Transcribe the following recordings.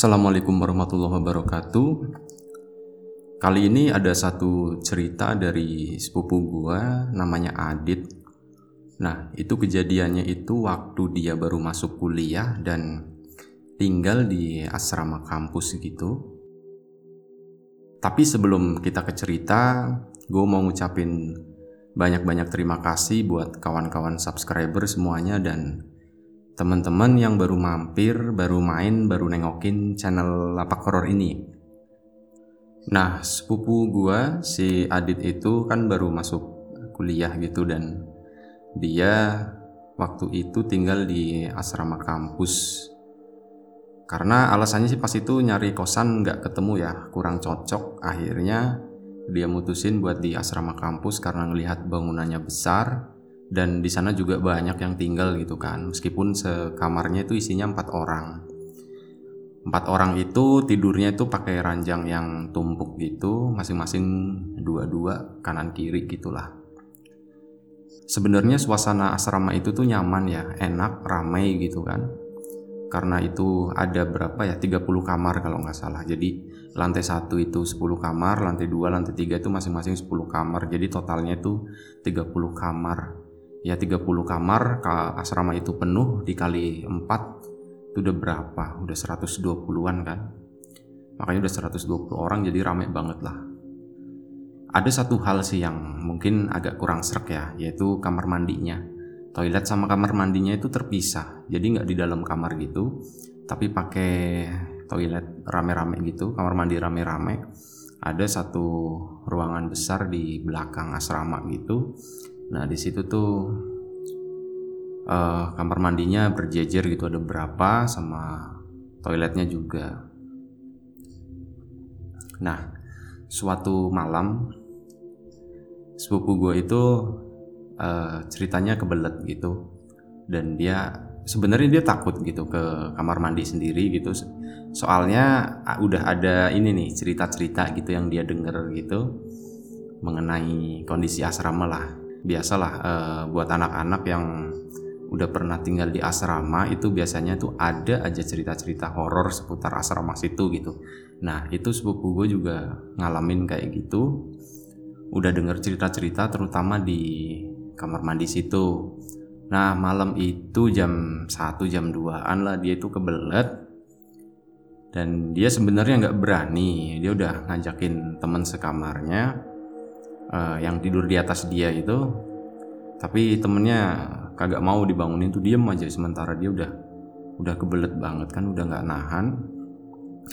Assalamualaikum warahmatullahi wabarakatuh. Kali ini ada satu cerita dari sepupu gua namanya Adit. Nah, itu kejadiannya itu waktu dia baru masuk kuliah dan tinggal di asrama kampus gitu. Tapi sebelum kita ke cerita, gue mau ngucapin banyak-banyak terima kasih buat kawan-kawan subscriber semuanya dan teman-teman yang baru mampir, baru main, baru nengokin channel Lapak Horor ini. Nah, sepupu gua si Adit itu kan baru masuk kuliah gitu dan dia waktu itu tinggal di asrama kampus. Karena alasannya sih pas itu nyari kosan nggak ketemu ya, kurang cocok. Akhirnya dia mutusin buat di asrama kampus karena ngelihat bangunannya besar, dan di sana juga banyak yang tinggal gitu kan. Meskipun sekamarnya itu isinya empat orang. Empat orang itu tidurnya itu pakai ranjang yang tumpuk gitu masing-masing dua-dua kanan kiri gitulah. Sebenarnya suasana asrama itu tuh nyaman ya enak ramai gitu kan. Karena itu ada berapa ya 30 kamar kalau nggak salah. Jadi lantai satu itu 10 kamar lantai dua lantai tiga itu masing-masing 10 kamar. Jadi totalnya itu 30 kamar ya 30 kamar asrama itu penuh dikali 4 itu udah berapa? Udah 120-an kan? Makanya udah 120 orang jadi rame banget lah. Ada satu hal sih yang mungkin agak kurang serak ya yaitu kamar mandinya. Toilet sama kamar mandinya itu terpisah jadi nggak di dalam kamar gitu tapi pakai toilet rame-rame gitu kamar mandi rame-rame. Ada satu ruangan besar di belakang asrama gitu Nah di situ tuh uh, kamar mandinya berjejer gitu ada berapa sama toiletnya juga. Nah suatu malam sepupu gue itu uh, ceritanya kebelet gitu. Dan dia sebenarnya dia takut gitu ke kamar mandi sendiri gitu. Soalnya udah ada ini nih cerita-cerita gitu yang dia denger gitu mengenai kondisi asrama lah biasalah uh, buat anak-anak yang udah pernah tinggal di asrama itu biasanya tuh ada aja cerita-cerita horor seputar asrama situ gitu. Nah itu sepupu gue juga ngalamin kayak gitu. Udah denger cerita-cerita terutama di kamar mandi situ. Nah malam itu jam 1 jam 2an lah dia itu kebelet dan dia sebenarnya nggak berani dia udah ngajakin teman sekamarnya uh, yang tidur di atas dia itu tapi temennya kagak mau dibangunin tuh diem aja sementara dia udah udah kebelet banget kan udah nggak nahan.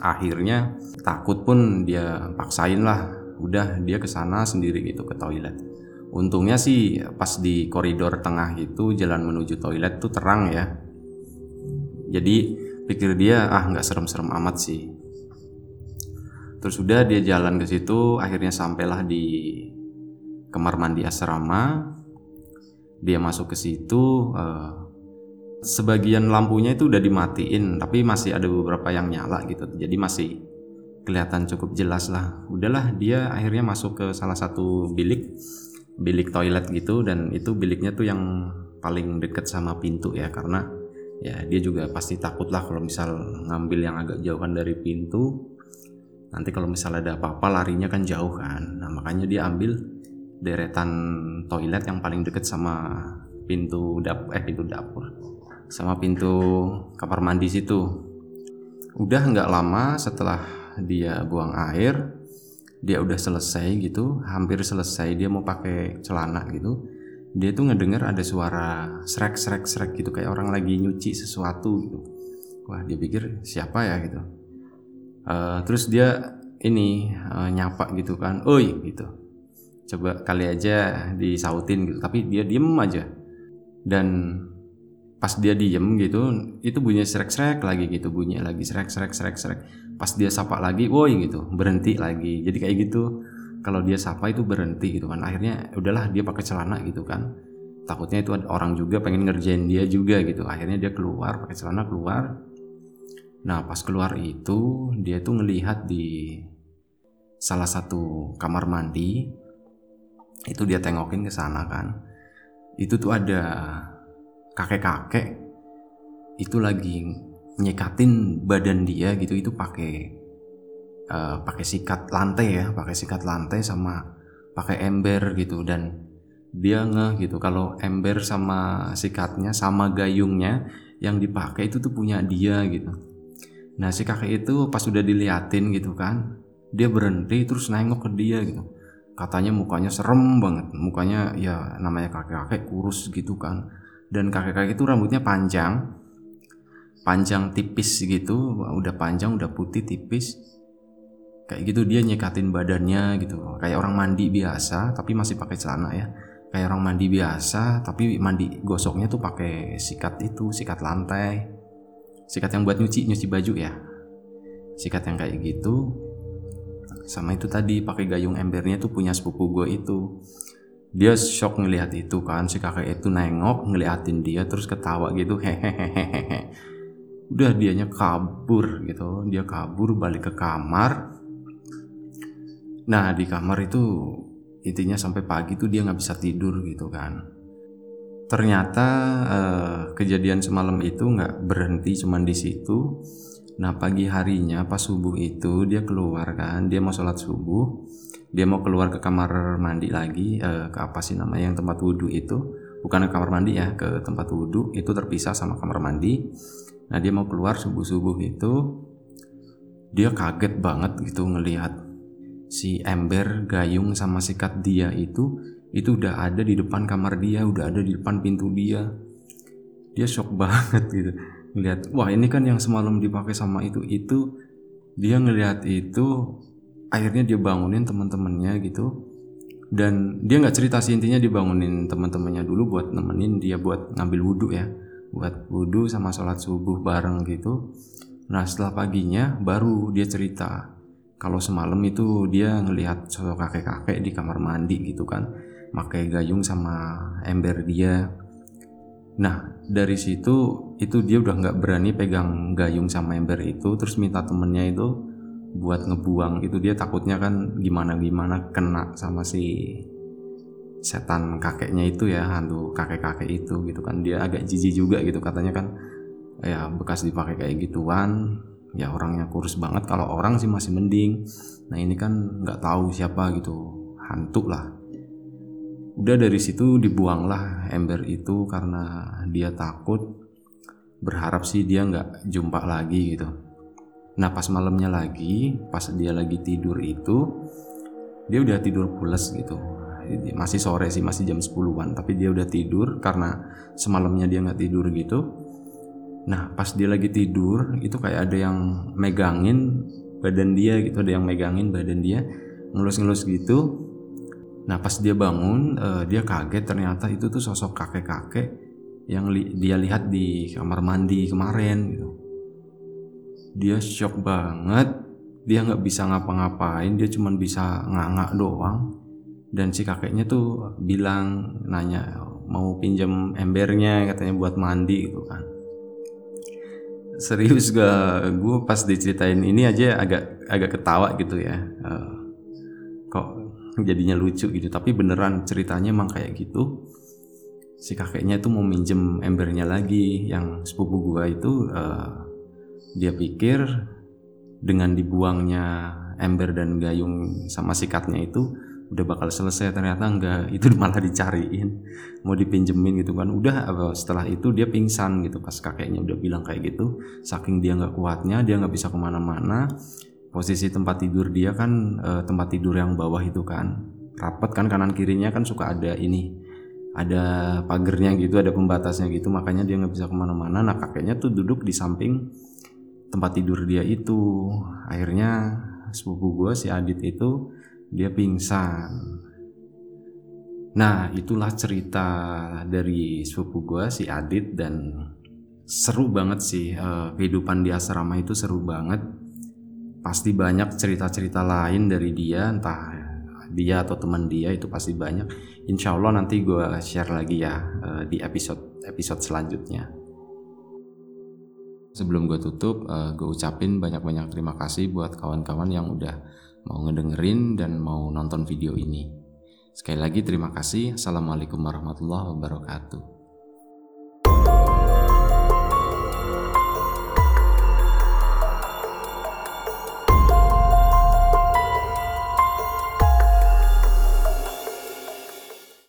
Akhirnya takut pun dia paksain lah udah dia ke sana sendiri gitu ke toilet. Untungnya sih pas di koridor tengah itu jalan menuju toilet tuh terang ya. Jadi pikir dia ah nggak serem-serem amat sih. Terus udah dia jalan ke situ akhirnya sampailah di kamar mandi asrama. Dia masuk ke situ uh, sebagian lampunya itu udah dimatiin tapi masih ada beberapa yang nyala gitu. Jadi masih kelihatan cukup jelas lah. Udahlah dia akhirnya masuk ke salah satu bilik bilik toilet gitu. Dan itu biliknya tuh yang paling deket sama pintu ya karena ya dia juga pasti takut lah kalau misal ngambil yang agak jauhan dari pintu. Nanti kalau misalnya ada apa-apa larinya kan jauh kan. Nah makanya dia ambil deretan toilet yang paling deket sama pintu dap eh pintu dapur. Sama pintu kamar mandi situ. Udah nggak lama setelah dia buang air dia udah selesai gitu hampir selesai dia mau pakai celana gitu dia tuh ngedenger ada suara srek srek srek gitu kayak orang lagi nyuci sesuatu gitu. Wah dia pikir siapa ya? gitu. Uh, terus dia ini uh, nyapa gitu kan oi gitu coba kali aja disautin gitu. Tapi dia diem aja. Dan pas dia diem gitu itu bunyi srek-srek lagi gitu. Bunyi lagi srek-srek srek-srek pas dia sapa lagi woi gitu berhenti lagi. Jadi kayak gitu. Kalau dia sapa itu berhenti gitu kan. Akhirnya udahlah dia pakai celana gitu kan. Takutnya itu ada orang juga pengen ngerjain dia juga gitu. Akhirnya dia keluar pakai celana keluar. Nah pas keluar itu dia tuh ngelihat di salah satu kamar mandi itu dia tengokin ke sana kan. Itu tuh ada kakek-kakek itu lagi nyekatin badan dia gitu. Itu pakai uh, pakai sikat lantai ya pakai sikat lantai sama pakai ember gitu. Dan dia ngeh gitu kalau ember sama sikatnya sama gayungnya yang dipakai itu tuh punya dia gitu. Nah si kakek itu pas udah diliatin gitu kan dia berhenti terus nengok ke dia gitu katanya mukanya serem banget. Mukanya ya namanya kakek-kakek kurus gitu kan. Dan kakek-kakek itu rambutnya panjang. Panjang tipis gitu. Udah panjang udah putih tipis. Kayak gitu dia nyekatin badannya gitu. Kayak orang mandi biasa tapi masih pakai celana ya. Kayak orang mandi biasa tapi mandi gosoknya tuh pakai sikat itu sikat lantai. Sikat yang buat nyuci nyuci baju ya. Sikat yang kayak gitu sama itu tadi pakai gayung embernya tuh punya sepupu gue itu. Dia shock ngelihat itu kan si kakek itu nengok ngeliatin dia terus ketawa gitu hehehehe. Udah dianya kabur gitu. Dia kabur balik ke kamar. Nah di kamar itu intinya sampai pagi tuh dia nggak bisa tidur gitu kan. Ternyata eh, kejadian semalam itu nggak berhenti cuman di situ nah pagi harinya pas subuh itu dia keluar kan dia mau sholat subuh dia mau keluar ke kamar mandi lagi eh, ke apa sih namanya yang tempat wudhu itu bukan ke kamar mandi ya ke tempat wudhu itu terpisah sama kamar mandi nah dia mau keluar subuh subuh itu dia kaget banget gitu ngelihat si ember, gayung sama sikat dia itu itu udah ada di depan kamar dia, udah ada di depan pintu dia. Dia shock banget gitu. Ngeliat, wah ini kan yang semalam dipakai sama itu itu. Dia ngelihat itu akhirnya dia bangunin teman-temannya gitu. Dan dia nggak cerita sih intinya dibangunin teman-temannya dulu buat nemenin dia buat ngambil wudhu ya. Buat wudhu sama sholat subuh bareng gitu. Nah setelah paginya baru dia cerita kalau semalam itu dia ngelihat sosok kakek-kakek di kamar mandi gitu kan pakai gayung sama ember dia. Nah dari situ itu dia udah nggak berani pegang gayung sama ember itu terus minta temennya itu buat ngebuang. Itu dia takutnya kan gimana gimana kena sama si setan kakeknya itu ya hantu kakek-kakek itu gitu kan. Dia agak jijik juga gitu katanya kan ya bekas dipakai kayak gituan ya orangnya kurus banget. Kalau orang sih masih mending. Nah ini kan nggak tahu siapa gitu hantu lah. Udah dari situ dibuanglah ember itu karena dia takut berharap sih dia nggak jumpa lagi gitu. Nah pas malamnya lagi pas dia lagi tidur itu dia udah tidur pulas gitu. Masih sore sih masih jam 10-an tapi dia udah tidur karena semalamnya dia nggak tidur gitu. Nah pas dia lagi tidur itu kayak ada yang megangin badan dia gitu ada yang megangin badan dia ngelus-ngelus gitu. Nah pas dia bangun uh, dia kaget ternyata itu tuh sosok kakek-kakek yang li dia lihat di kamar mandi kemarin gitu. Dia shock banget. Dia nggak bisa ngapa-ngapain dia cuma bisa nganga doang. Dan si kakeknya tuh bilang nanya mau pinjam embernya? katanya buat mandi gitu kan. Serius gak gue pas diceritain ini aja agak agak ketawa gitu ya. Uh, kok jadinya lucu gitu. Tapi beneran ceritanya emang kayak gitu si kakeknya tuh mau minjem embernya lagi yang sepupu gue itu uh, dia pikir dengan dibuangnya ember dan gayung sama sikatnya itu udah bakal selesai. Ternyata enggak itu malah dicariin mau dipinjemin gitu kan. Udah setelah itu dia pingsan gitu. Pas kakeknya udah bilang kayak gitu saking dia nggak kuatnya dia nggak bisa ke mana-mana posisi tempat tidur dia kan e, tempat tidur yang bawah itu kan rapat kan kanan kirinya kan suka ada ini ada pagernya gitu ada pembatasnya gitu makanya dia nggak bisa ke mana-mana nah kakeknya tuh duduk di samping tempat tidur dia itu akhirnya sepupu gue si Adit itu dia pingsan. Nah, itulah cerita dari sepupu gue si Adit dan seru banget sih uh, kehidupan di asrama itu seru banget. Pasti banyak cerita-cerita lain dari dia, entah dia atau teman dia itu pasti banyak. Insya Allah nanti gue share lagi ya uh, di episode episode selanjutnya. Sebelum gue tutup, uh, gue ucapin banyak-banyak terima kasih buat kawan-kawan yang udah mau ngedengerin dan mau nonton video ini. Sekali lagi terima kasih. Assalamualaikum warahmatullahi wabarakatuh.